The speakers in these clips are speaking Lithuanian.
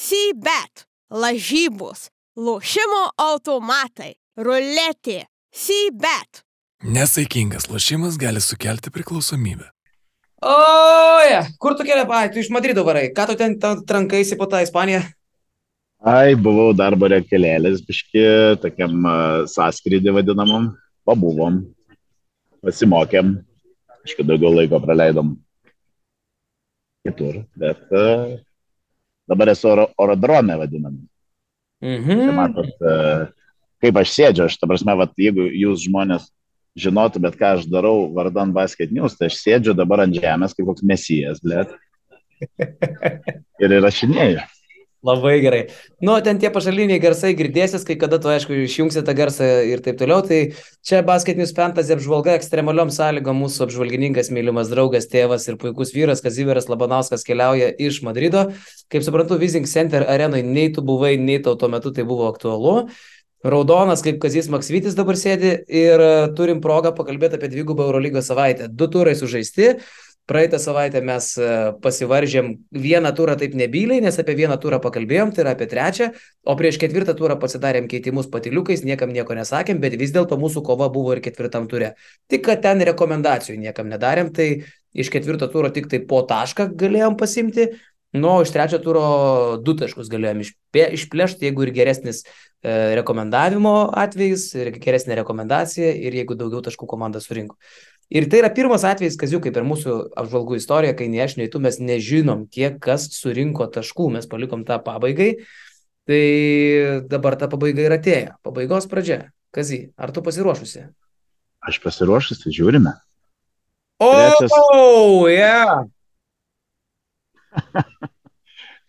C-bet, lažybos, lošimo automatai, ruletė, C-bet. Nesaikingas lošimas gali sukelti priklausomybę. Oje, kur tu keliai, ai, tu iš Madrido varai, ką tu ten trankaisi po tą Ispaniją? Ai, buvau darbo rekelėlis, biški, tokiam uh, sąskrydį vadinamam, pabuvom, pasimokėm, biški daugiau laiko praleidom kitur, bet uh, dabar esu oro, orodrome vadinam. Mhm. Tai matot, uh, kaip aš sėdžiu, aš, ta prasme, vat, jeigu jūs žmonės žinotumėt, ką aš darau vardan basket news, tai aš sėdžiu dabar ant žemės kaip koks mesijas, blėt. Ir įrašinėjau. Labai gerai. Nu, ten tie pašaliniai garsai girdėsis, kai kada tu, aišku, išjungsi tą garsą ir taip toliau. Tai čia Basket News Fantasy apžvalga ekstremaliom sąlygom mūsų apžvalgininkas, mylimas draugas, tėvas ir puikus vyras Kaziveras Labanauskas keliauja iš Madrido. Kaip suprantu, Vising Center arenai nei tu buvai, nei tau tuo metu tai buvo aktualu. Raudonas, kaip Kazis Maksvitis dabar sėdi ir turim progą pakalbėti apie dvigubą Eurolygos savaitę. Du turai sužaisti. Praeitą savaitę mes e, pasivaržėm vieną turą taip nebyliai, nes apie vieną turą pakalbėjom, tai yra apie trečią, o prieš ketvirtą turą pasidarėm keitimus patiliukais, niekam nieko nesakėm, bet vis dėlto mūsų kova buvo ir ketvirtam turė. Tik, kad ten rekomendacijų niekam nedarėm, tai iš ketvirto turo tik tai po tašką galėjom pasimti, nu, iš trečio turo du taškus galėjom išplėšti, jeigu ir geresnis e, rekomendavimo atvejis, ir geresnė rekomendacija, ir jeigu daugiau taškų komanda surinko. Ir tai yra pirmas atvejis, kaziukai, per mūsų apžvalgų istoriją, kai nei aš, nei tu mes nežinom, kiek kas surinko taškų, mes palikom tą pabaigai. Tai dabar ta pabaiga ir atėjo. Pabaigos pradžia. Kazy, ar tu pasiruošusi? Aš pasiruošęs, tai žiūrime. O, Trečias. oh, yeah.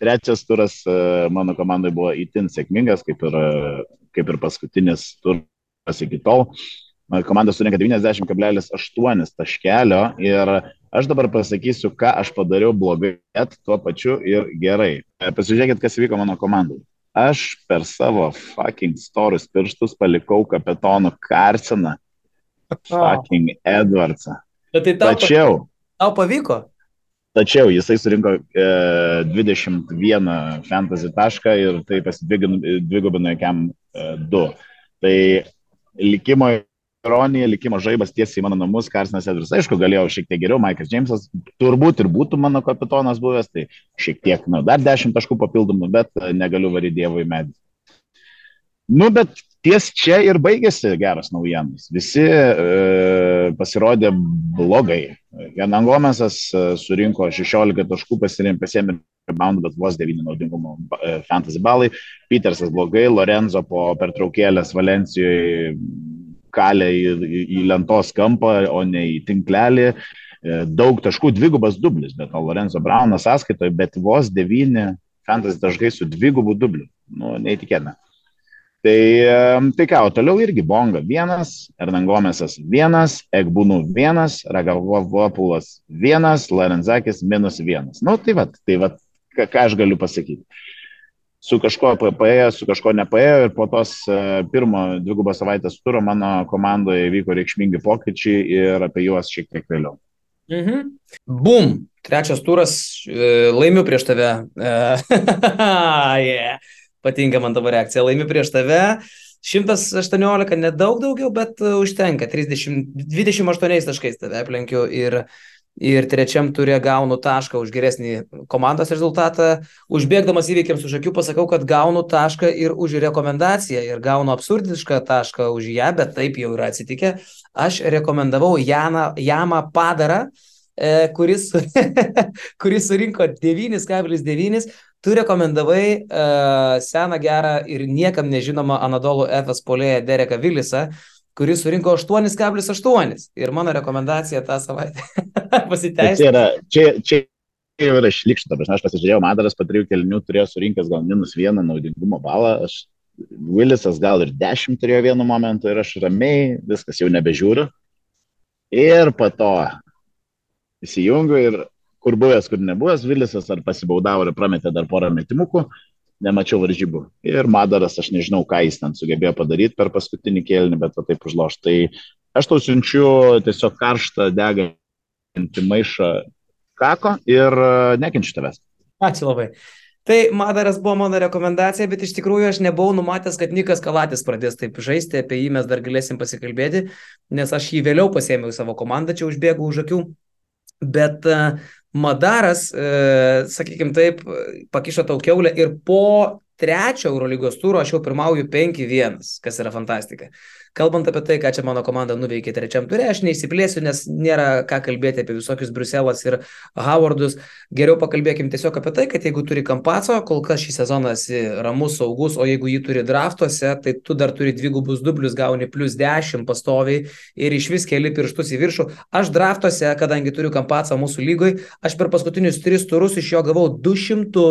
Trečias turas e, mano komandai buvo itin sėkmingas, kaip ir, e, kaip ir paskutinis turas iki tol. Mano komanda surinka 90,8 taškelio ir aš dabar pasakysiu, ką aš padariau blogai, bet tuo pačiu ir gerai. E, Pasižiūrėkit, kas vyko mano komandai. Aš per savo fucking storus pirštus palikau kapitoną Karseną, fucking Edwardsą. Bet tai tau, Tačiau, tau pavyko? Tačiau jisai surinko e, 21 fantasy tašką ir tai pasidvigubino kiam e, 2. Tai likimo ironija, likimo žaibas tiesiai į mano namus, Karsinas Edvards. Aišku, galėjau šiek tiek geriau, Maikas Džeimsas turbūt ir būtų mano kapitonas buvęs, tai šiek tiek, nu, dar 10 taškų papildomų, bet e, negaliu varyti dievui medį. Nu, bet ties čia ir baigėsi geras naujienas. Visi e, pasirodė blogai. Janan Gomesas e, surinko 16 taškų, pasėmė rebound, bet vos 9 naudingumo e, fantasy balai. Petersas blogai, Lorenzo po pertraukėlės Valencijoje kalė į, į, lentos kampą, o ne į tinklelį. E, Daug taškų, dvigubas dublis, bet o Lorenzo Braunas sąskaitoje, bet vos 9 fantasy taškai su dvigubu dubliu. Nu, neįtikėtina. Tai, em, tai ką, o toliau irgi Bonga vienas, Ernangomesas vienas, Egbūnų vienas, Ragavopulas vienas, Larenzakis minus vienas. Nu, tai va, tai va, ką, ką aš galiu pasakyti. Su kažko paėjo, su kažko nepaėjo ir po tos e, pirmo dvigubos savaitės turo mano komandoje vyko reikšmingi pokyčiai ir apie juos šiek tiek vėliau. Mhm. Bum. Trečias turas. e, Laimiu prieš tave. E, yeah. Patinka man tavo reakcija. Laimiu prieš tave. 118, nedaug daugiau, bet užtenka. 30, 28 taškais tave aplenkiu ir, ir trečiam turė gaunu tašką už geresnį komandos rezultatą. Užbėgdamas įvykiams už akių pasakau, kad gaunu tašką ir už rekomendaciją ir gaunu absurdišką tašką už ją, bet taip jau yra atsitikę. Aš rekomendavau Janą, Jamą Padarą, e, kuris, kuris surinko 9,9. Tu rekomendavai uh, seną gerą ir niekam nežinomą Anadolu FS polėją Dereką Vilisą, kuris surinko 8,8. Ir mano rekomendacija tą savaitę Tai pasiteisino. čia, yra, čia, čia jau yra šlikšta, bet aš pasižiūrėjau, Madaras po trijų kelnių turėjo surinkęs gal minus vieną naudingumo balą, aš Willisas gal ir dešimt turėjo vienu momentu ir aš ramiai viskas jau nebežiūriu. Ir po to įsijungiu ir kur buvęs, kur nebuvęs, Willisas ar pasibaudavo ir prametė dar porą metimukų, nemačiau varžybų. Ir Madaras, aš nežinau, ką jis ten sugebėjo padaryti per paskutinį kėlinį, bet va taip užloš. Tai aš tau siunčiu tiesiog karštą degantį maišą kako ir e, nekenčiu tavęs. Ačiū labai. Tai Madaras buvo mano rekomendacija, bet iš tikrųjų aš nebuvau numatęs, kad Nikas Kalatis pradės taip žaisti, apie jį mes dar galėsim pasikalbėti, nes aš jį vėliau pasėmiau savo komandą, čia užbėgau už akių. Bet uh, Madaras, uh, sakykime taip, pakišo tau keulę ir po trečio Eurolygos turo aš jau pirmauju 5-1, kas yra fantastika. Kalbant apie tai, ką čia mano komanda nuveikė trečiam turė, aš neįsiplėsiu, nes nėra ką kalbėti apie visokius Bruselas ir Howardus. Geriau pakalbėkim tiesiog apie tai, kad jeigu turi Kampaco, kol kas šį sezoną esi ramus, saugus, o jeigu jį turi draftuose, tai tu dar turi dvigubus dublius, gauni plus 10 pastoviai ir iš vis keli pirštus į viršų. Aš draftuose, kadangi turiu Kampaco mūsų lygoj, aš per paskutinius tris turus iš jo gavau 200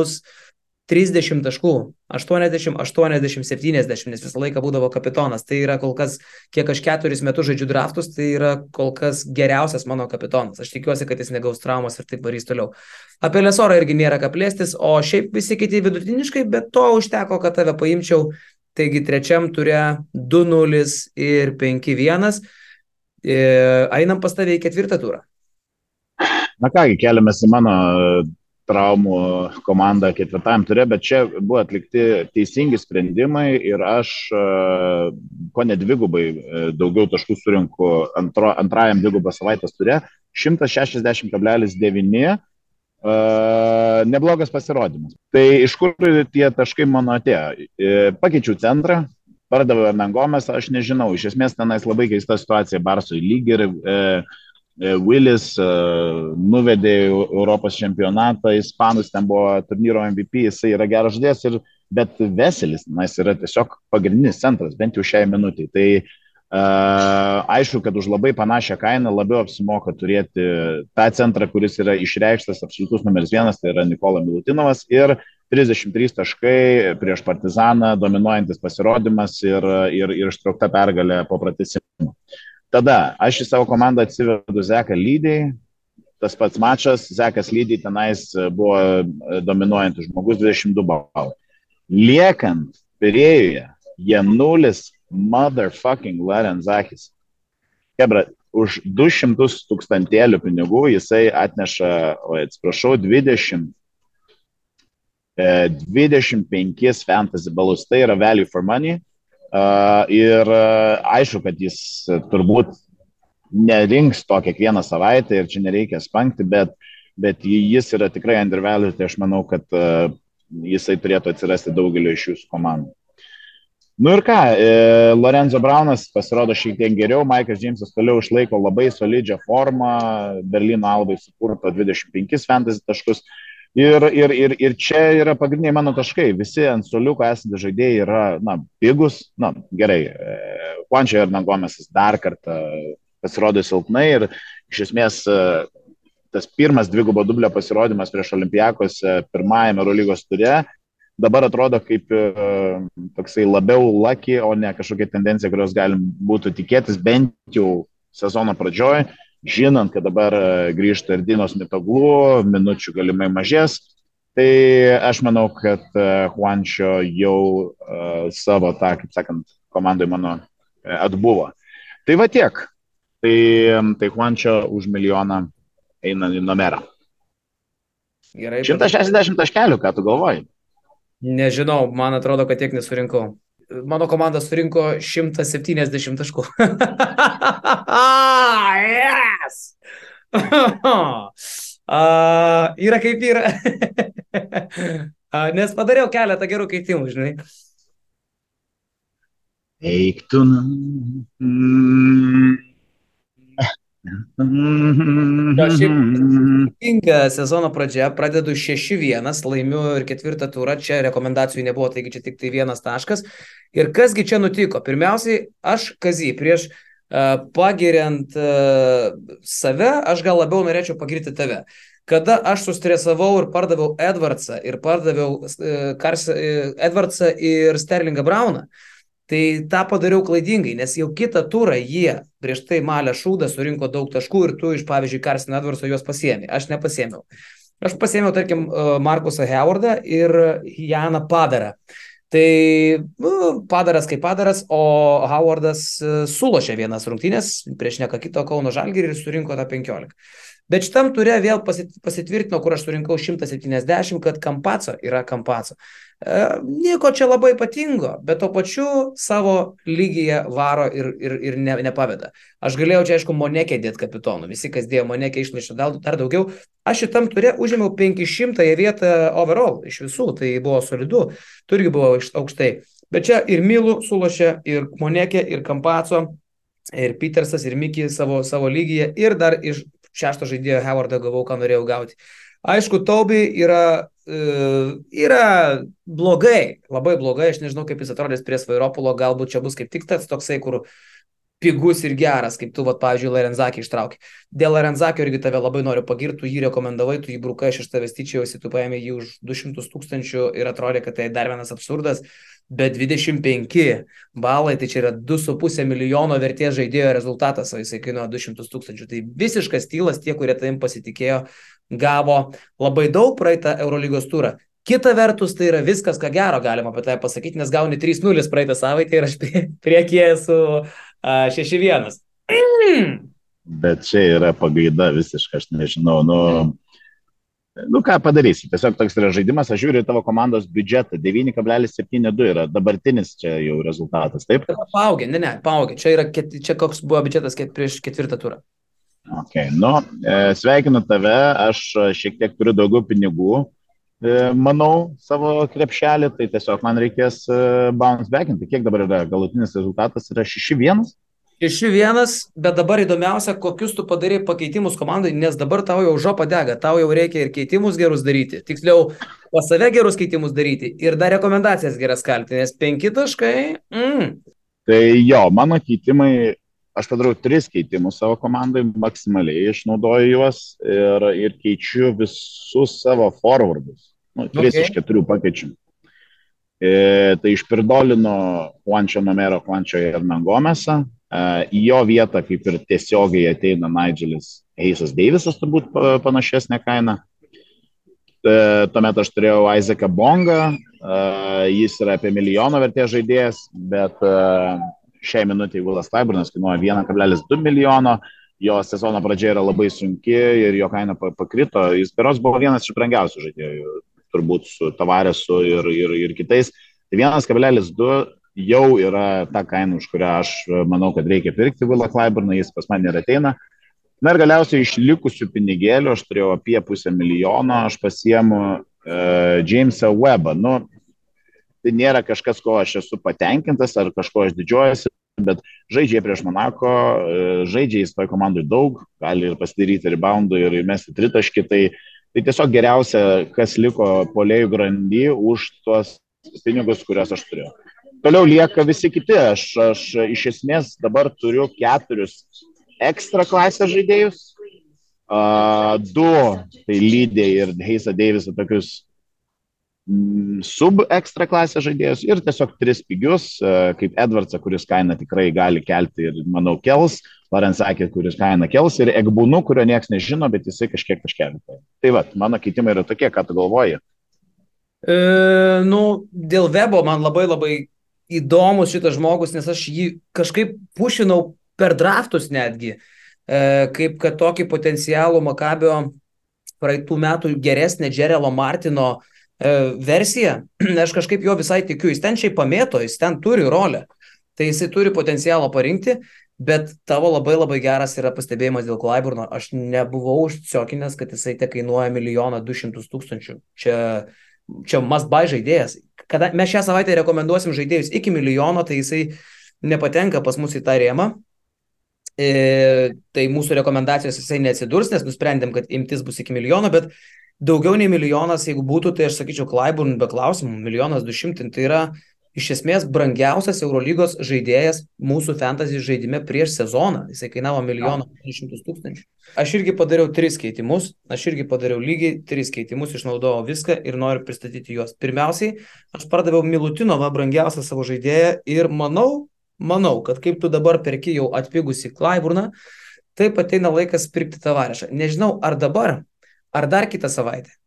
30 taškų, 80, 80, 70, nes visą laiką būdavo kapitonas. Tai yra kol kas, kiek aš keturis metus žaidžiu draftus, tai yra kol kas geriausias mano kapitonas. Aš tikiuosi, kad jis negaus traumas ir taip varys toliau. Apie Lesorą irgi nėra ką plėstis, o šiaip visi kiti vidutiniškai, bet to užteko, kad tave paimčiau. Taigi trečiam turė 2-0 ir 5-1. E, einam pas tave į ketvirtą turą. Na kągi, keliamės į mano traumų komanda ketvirtam turė, bet čia buvo atlikti teisingi sprendimai ir aš e, ko ne dvigubai e, daugiau taškų surinku antro, antrajam dvigubą savaitės turė, 160,9. Uh, e, neblogas pasirodymas. Tai iš kur tie taškai mano atėjo? Pakeičiau centrą, pardaviau Ernangomes, aš nežinau, iš esmės tenais labai keista situacija Barsui lyg ir e, E, Willis e, nuvedė Europos čempionatą, Ispanus ten buvo turnyro MVP, jisai yra geras žaidėjas, ir, bet Veselis, na, jis yra tiesiog pagrindinis centras, bent jau šiai minutiai. Tai uh, aišku, kad už labai panašią kainą labiau apsimoka turėti tą centrą, kuris yra išreikštas absoliutus numeris vienas, tai yra Nikola Milutinovas ir 33 taškai prieš Partizaną, dominuojantis pasirodymas ir, ir, ir ištraukta pergalė po pratesimu. Tada aš į savo komandą atsivedu Zeką Lydį, tas pats mačas, Zekas Lydį tenais e, buvo e, dominuojantis žmogus 22 balai. Liekant Pirėjuje, Janulis motherfucking Larenzakis. Kebra, už 200 tūkstantėlių pinigų jisai atneša, o atsiprašau, 20 25 e, fantasy balus. Tai yra value for money. Ir aišku, kad jis turbūt nerinks to kiekvieną savaitę ir čia nereikia spankti, bet, bet jis yra tikrai undervalued, tai aš manau, kad jisai turėtų atsirasti daugeliu iš jūsų komandų. Nu ir ką, e, Lorenzo Braunas pasirodo šiek tiek geriau, Maikas Džeimsas toliau išlaiko labai solidžią formą, Berlyno Albai sukurto 25 fantasy taškus, Ir, ir, ir, ir čia yra pagrindiniai mano taškai. Visi ant soliuko esantys žaidėjai yra, na, pigus, na, gerai. E, Juančio ir Nagomesas dar kartą pasirodė silpnai ir iš esmės e, tas pirmas dvigubo dublio pasirodymas prieš Olimpijakos e, pirmajame Eurolygos turė dabar atrodo kaip toksai labiau lucky, o ne kažkokia tendencija, kurios galim būtų tikėtis bent jau sezono pradžioje žinant, kad dabar e, grįžta ir Dinos Mitoglų, minučių galimai mažės, tai aš manau, kad e, Juančio jau uh, savo tą, kaip sakant, komandai mano atbuvo. Tai va tiek. Tai, tai Juančio už milijoną eina į numerą. Gerai. 160 taškelių, ką tu galvoji? Nežinau, man atrodo, kad tiek nesurinkau mano komanda surinko 170 taškų. yes! uh, yra kaip yra. uh, nes padariau keletą gerų keitimų, žinai. Eiktų. Mm. Jo, šiaip sezono pradžia, pradedu 6-1, laimiu ir ketvirtą turą, čia rekomendacijų nebuvo, taigi čia tik tai vienas taškas. Ir kasgi čia nutiko? Pirmiausiai, aš Kazy, prieš uh, pagiriant uh, save, aš gal labiau norėčiau pagirti tave. Kada aš sustresavau ir pardaviau Edvardsą ir pardaviau uh, Kars, uh, Edvardsą ir Sterlingą Brauną, uh, Tai tą padariau klaidingai, nes jau kitą turą jie prieš tai malę šūdą surinko daug taškų ir tu iš, pavyzdžiui, Karsten Edvarso juos pasiemi. Aš nepasiemiau. Aš pasiemiau, tarkim, e, Markusą Howardą ir Janą Padarą. Tai nu, padaras kaip padaras, o Howardas e, sulošė vienas rungtynės prieš neką kito Kauno Žalgirį ir surinko tą 15. Bet šitam turė vėl pasitvirtino, kur aš surinkau 170, kad Kampaco yra Kampaco. E, nieko čia labai ypatingo, bet to pačiu savo lygyje varo ir, ir, ir ne, nepaveda. Aš galėjau čia, aišku, Monekė dėti kapitonų. Visi, kas dėjo Monekė, išlaišė dar, daugiau. Aš šitam turė užėmiau 500 vietą overall iš visų, tai buvo solidu, turgi buvo aukštai. Bet čia ir Milų sulošė, ir Monekė, ir Kampaco, ir Petersas, ir Miki savo, savo lygyje, ir dar iš šešto žaidėjo Howardą gavau, ką norėjau gauti. Aišku, Taubi yra, uh, yra blogai, labai blogai, aš nežinau, kaip jis atrodys prie Svairopulo, galbūt čia bus kaip tik tas toksai, kur pigus ir geras, kaip tu, vat, pavyzdžiui, Larenzakį ištraukė. Dėl Larenzakio irgi tave labai noriu pagirti, jį rekomendavai, tu jį brukai, aš iš tavęs tyčiausi, tu paėmė jį už 200 tūkstančių ir atrodė, kad tai dar vienas absurdas, bet 25 balai, tai čia yra 2,5 milijono vertės žaidėjo rezultatas, o jisai kainuoja 200 tūkstančių. Tai visiškas tylas, tie, kurie tavim pasitikėjo, gavo labai daug praeitą Eurolygos turą. Kita vertus, tai yra viskas, ką gero galima apie tai pasakyti, nes gauni 3-0 praeitą savaitę ir aš prie, priekyje su 6-1. Mm. Bet čia yra pagaida visiškai, aš nežinau. Nu, nu ką padarysi, tiesiog toks yra žaidimas, aš žiūriu tavo komandos biudžetą, 9,72 yra dabartinis čia jau rezultatas, taip? Paaugė, ne, ne, paaugė, čia, yra, čia koks buvo biudžetas ket, prieš ketvirtą turą. Okay. Nu, e, sveikinu tave, aš šiek tiek turiu daugiau pinigų, E, manau, savo krepšelį, tai tiesiog man reikės e, bounce backinti. Kiek dabar yra galutinis rezultatas? Yra 6-1? 6-1, bet dabar įdomiausia, kokius tu padarai pakeitimus komandai, nes dabar tau jau žopa dega, tau jau reikia ir keitimus gerus daryti, tiksliau, pas save gerus keitimus daryti ir dar rekomendacijas geras kalti, nes penki taškai. Mm. Tai jo, mano keitimai aš padarau tris keitimus savo komandai, maksimaliai išnaudoju juos ir, ir keičiu visus savo forwardus. Nu, tris okay. iš keturių pakeičiu. E, tai išpirdolino Juančio Nomero, Juančio Hernangomesą. Į jo vietą kaip ir tiesiogiai ateina Nigelis Eisas Deivisas, turbūt panašesnė kaina. E, tuomet aš turėjau Isaacą Bongą, e, jis yra apie milijono vertės žaidėjas, bet e, šiai minutė Vilas Klaiburnas kainuoja 1,2 milijono, jo sezono pradžia yra labai sunki ir jo kaina pakrito. Jis beros buvo vienas iš brangiausių žaidėjų, turbūt su Tavaresu ir, ir, ir kitais. Tai 1,2 jau yra ta kaina, už kurią aš manau, kad reikia pirkti Vilą Klaiburną, jis pas mane ir ateina. Na ir galiausiai iš likusių pinigėlių, aš turėjau apie pusę milijono, aš pasiemu uh, Jamesą Webbą. Nu, tai nėra kažkas, ko aš esu patenkintas ar kažko aš didžiuojasi, bet žaidžiai prieš Monako, e, žaidžiai jis toj komandai daug, gali ir pasidaryti reboundų ir įmesti tritaškį, tai, tai tiesiog geriausia, kas liko polėjų grandy už tuos pinigus, kuriuos aš turėjau. Toliau lieka visi kiti, aš, aš iš esmės dabar turiu keturis ekstra klasės žaidėjus, uh, du tai lydė ir Heisa Deivisą tokius Mm, sub ekstra klasės žaidėjus ir tiesiog tris pigius, kaip Edvardsą, kuris kainą tikrai gali kelti ir, manau, kels, Larensakė, kuris kainą kels ir Egbūnu, kurio niekas nežino, bet jisai kažkiek kažkiek. Tai va, mano keitimai yra tokie, ką tu galvoji. E, nu, dėl webo man labai labai įdomus šitas žmogus, nes aš jį kažkaip pušinau per draftus netgi, e, kaip kad tokį potencialų Makabio praeitų metų geresnę Džerelo Martino E, versiją, aš kažkaip jo visai tikiu, jis ten šiaip pamėto, jis ten turi rolę, tai jisai turi potencialą parinkti, bet tavo labai labai geras yra pastebėjimas dėl Klaiburno, aš nebuvau užciokinęs, kad jisai te kainuoja milijoną du šimtus tūkstančių, čia, čia must buy žaidėjas, kada mes šią savaitę rekomenduosim žaidėjus iki milijono, tai jisai nepatenka pas mus į tą rėmą, e, tai mūsų rekomendacijos jisai neatsidurs, nes nusprendėm, kad imtis bus iki milijono, bet daugiau nei milijonas, jeigu būtų, tai aš sakyčiau, Klaiburn be klausimų, milijonas du šimtai, tai yra iš esmės brangiausias Eurolygos žaidėjas mūsų fantasy žaidime prieš sezoną. Jisai kainavo milijoną 500 tūkstančių. Aš irgi padariau tris keitimus, aš irgi padariau lygiai tris keitimus, išnaudojau viską ir noriu pristatyti juos. Pirmiausiai, aš pardaviau Milutinovą, brangiausią savo žaidėją ir manau, manau, kad kaip tu dabar perki jau atpigusi Klaiburną, taip ateina laikas pirkti tavarešą. Nežinau, ar dabar ar dar kitą savaitę.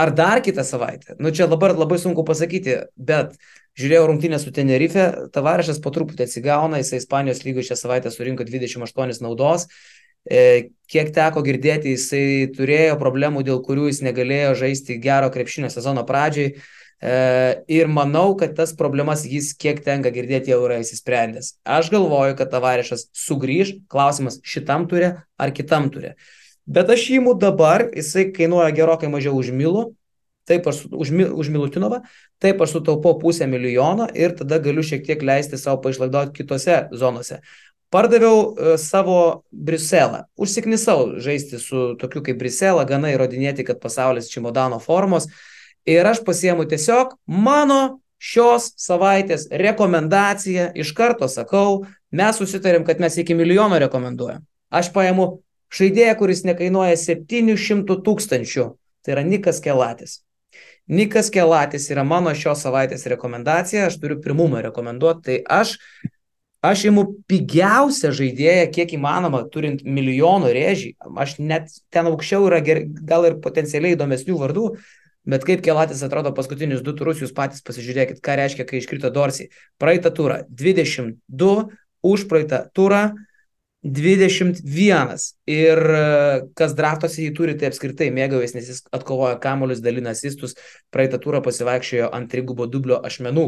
Ar dar kitą savaitę. Nu čia dabar labai sunku pasakyti, bet žiūrėjau rungtynę su Tenerife, Tavarešas po truputį atsigauna, jisai Ispanijos lygoje šią savaitę surinko 28 naudos E, kiek teko girdėti, jisai turėjo problemų, dėl kurių jis negalėjo žaisti gero krepšinio sezono pradžiai. E, ir manau, kad tas problemas jis, kiek tenka girdėti, jau yra įsisprendęs. Aš galvoju, kad Tavarišas sugrįž, klausimas šitam turė ar kitam turė. Bet aš įimu dabar, jisai kainuoja gerokai mažiau už Milų, taip aš už, už Milutinovą, taip aš sutaupau pusę milijono ir tada galiu šiek tiek leisti savo paišlaidoti kitose zonose. Pardaviau e, savo Briuselą. Užsiknisau žaisti su tokiu kaip Briuselą, gana įrodinėti, kad pasaulis čimodano formos. Ir aš pasiemu tiesiog mano šios savaitės rekomendaciją, iš karto sakau, mes susitarėm, kad mes iki milijono rekomenduojam. Aš paimu žaidėją, kuris nekainuoja 700 tūkstančių. Tai yra Nikas Kelatis. Nikas Kelatis yra mano šios savaitės rekomendacija, aš turiu pirmumą rekomenduoti, tai aš Aš imu pigiausią žaidėją, kiek įmanoma, turint milijonų rėžį. Aš net ten aukščiau yra ger, gal ir potencialiai įdomesnių vardų, bet kaip Kelatis atrodo paskutinius du turus, jūs patys pasižiūrėkit, ką reiškia, kai iškrito Dorsiai. Praeitą turą 22, už praeitą turą 21. Ir e, kas draftuose jį turi, tai apskritai mėgavės, nes jis atkovoja kamuolius, dalina asistus, praeitą turą pasivaikščiojo ant trigubo dublio ašmenų.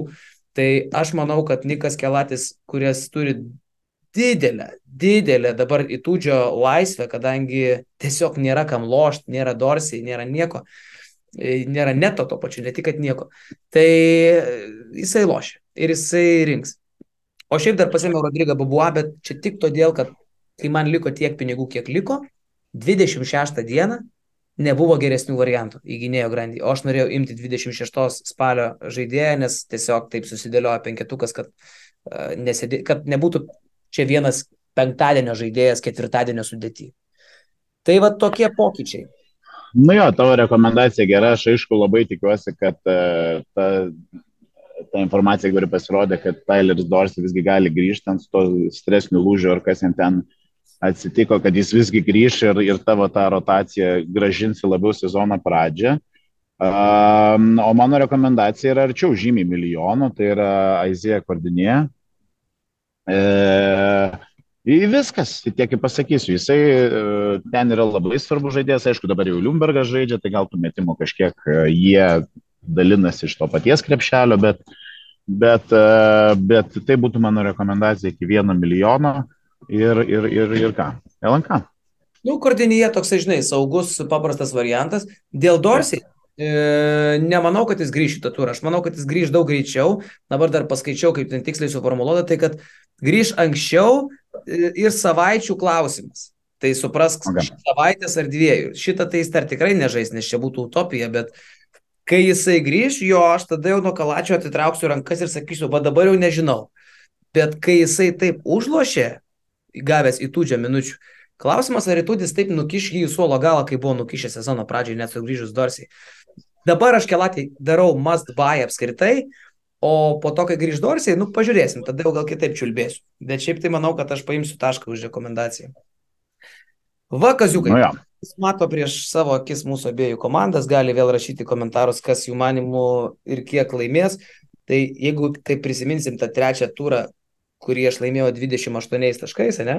Tai aš manau, kad Nikas Kelatis, kuris turi didelę, didelę dabar įtūdžio laisvę, kadangi tiesiog nėra kam lošti, nėra dorsiai, nėra nieko, e, nėra neto to pačiu, ne tik, kad nieko, tai jisai lošia ir jisai rinks. O šiaip dar pasėmiau Rodrygą Babuą, bet čia tik todėl, kad kai man liko tiek pinigų, kiek liko, 26 dieną nebuvo geresnių variantų į gynėjo grandį. O aš norėjau imti 26 spalio žaidėją, nes tiesiog taip susidėliojo penketukas, kad, uh, nesėdė, kad nebūtų čia vienas penktadienio žaidėjas ketvirtadienio sudėti. Tai va tokie pokyčiai. Nu jo, tavo rekomendacija gera, aš aišku labai tikiuosi, kad uh, ta, ta informacija, kuri pasirodė, kad Tyleris Dorsey visgi gali grįžti ant to stresinių lūžių ar kas jam ten uh, atsitiko, kad jis visgi grįš ir, ir tavo tą rotaciją gražinsi labiau sezono pradžią. Um, o mano rekomendacija yra arčiau žymiai milijonų, tai yra Aizija Kordinė. E, į viskas, tiek ir pasakysiu, jisai e, ten yra labai svarbus žaidėjas, aišku, dabar jau Liumbergas žaidžia, tai gal tų metimų kažkiek e, jie dalinasi iš to paties krepšelio, bet, bet, e, bet tai būtų mano rekomendacija iki vieno milijono ir, ir, ir, ir ką? LNK. Nu, Kordinyje toksai, žinai, saugus, paprastas variantas. Dėl Dorsiai, e, nemanau, kad jis grįš šitą turą. Aš manau, kad jis grįž daug greičiau. Dabar dar paskaičiau, kaip ten tiksliai suformuoluota, tai kad grįž anksčiau e, ir savaičių klausimas. Tai suprask, okay. savaitės ar dviejų. Šitą tai jis dar tikrai nežais, nes čia būtų utopija, bet kai jisai grįž, jo, aš tada jau nuo kalačio atitrauksiu rankas ir sakysiu, va dabar jau nežinau. Bet kai jisai taip užlošė, gavęs įtūdžią minučių. Klausimas, ar įtūdis taip nukiš jį į suolo galą, kai buvo nukišęs sezono pradžiai, net sugrįžus Dorsiai. Dabar aš kelatį darau must buy apskritai, o po to, kai grįž Dorsiai, nu pažiūrėsim, tada jau gal kitaip čiulbėsiu. Bet šiaip tai manau, kad aš paimsiu tašką už rekomendaciją. Va, kaziukai. Nu, ja. Jis mato prieš savo akis mūsų abiejų komandas, gali vėl rašyti komentarus, kas jų manimų ir kiek laimės. Tai jeigu tai prisiminsim tą trečią turą, kurį aš laimėjau 28 taškais, ne?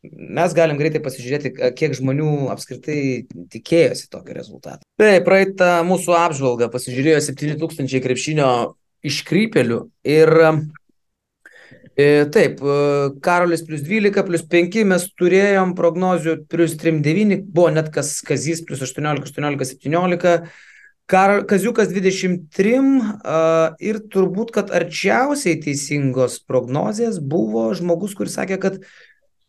Mes galim greitai pasižiūrėti, kiek žmonių apskritai tikėjosi tokio rezultato. Taip, praeitą mūsų apžvalgą pasižiūrėjo 7000 krepšinio iškrypelių ir e, taip, Karolis plus 12, plus 5, mes turėjom prognozių plus 3-9, buvo net kas Kazys plus 18, 18, 17, Kar, Kaziukas 23 uh, ir turbūt, kad arčiausiai teisingos prognozijas buvo žmogus, kuris sakė, kad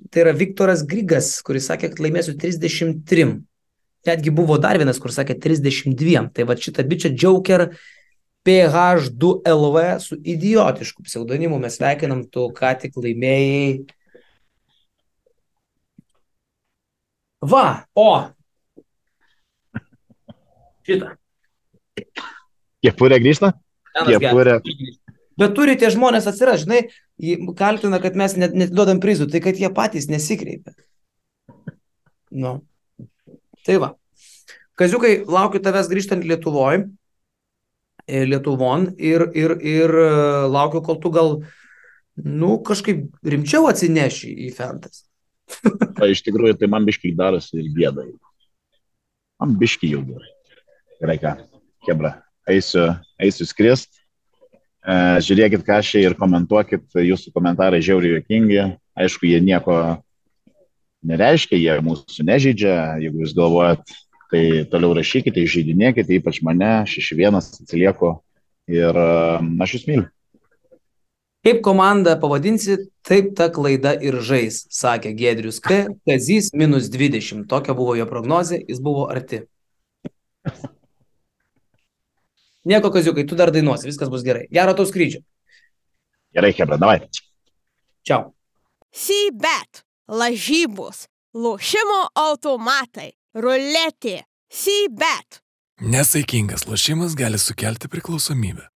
tai yra Viktoras Grigas, kuris sakė, kad laimėsiu 33. Netgi buvo dar vienas, kur sakė 32. Tai va šitą bičią Joker PH2LV su idiotišku pseudonimu mes sveikinam, tu ką tik laimėjai. Va, o. Šitą. Kepurė grįžta? Kepurė. Bet turi tie žmonės atsirasti, žinai, kaltina, kad mes net, net duodam prizų, tai kad jie patys nesikreipia. Nu. Tai va. Kaziukai, laukiu tavęs grįžtant Lietuvoje, Lietuvon ir, ir, ir e, laukiu, kol tu gal, nu, kažkaip rimčiau atsineši į Fentas. O iš tikrųjų, tai man biškai darosi ir gėda. Man biškai jau gerai. Gerai ką, kebra, eisiu, eisiu skrist. E, žiūrėkit, ką šia ir komentuokit, jūsų komentarai žiauriai jokingi. Aišku, jie nieko nereiškia, jie mūsų nežydžia. Jeigu jūs galvojat, tai toliau rašykite, žaidinėkite, ypač mane, 6-1 atsilieku ir e, aš jūs myliu. Kaip komandą pavadinsi, taip ta klaida ir žais, sakė Gedrius K. Kazys minus 20. Tokia buvo jo prognozė, jis buvo arti. Nieko, Kaziukai, tu dar dainuosi, viskas bus gerai. Gero tau skrydžio. Gerai, Hebra, davai. Čiau. Sybet, lažybos, lošimo automatai, ruletė, Sybet. Nesaikingas lošimas gali sukelti priklausomybę.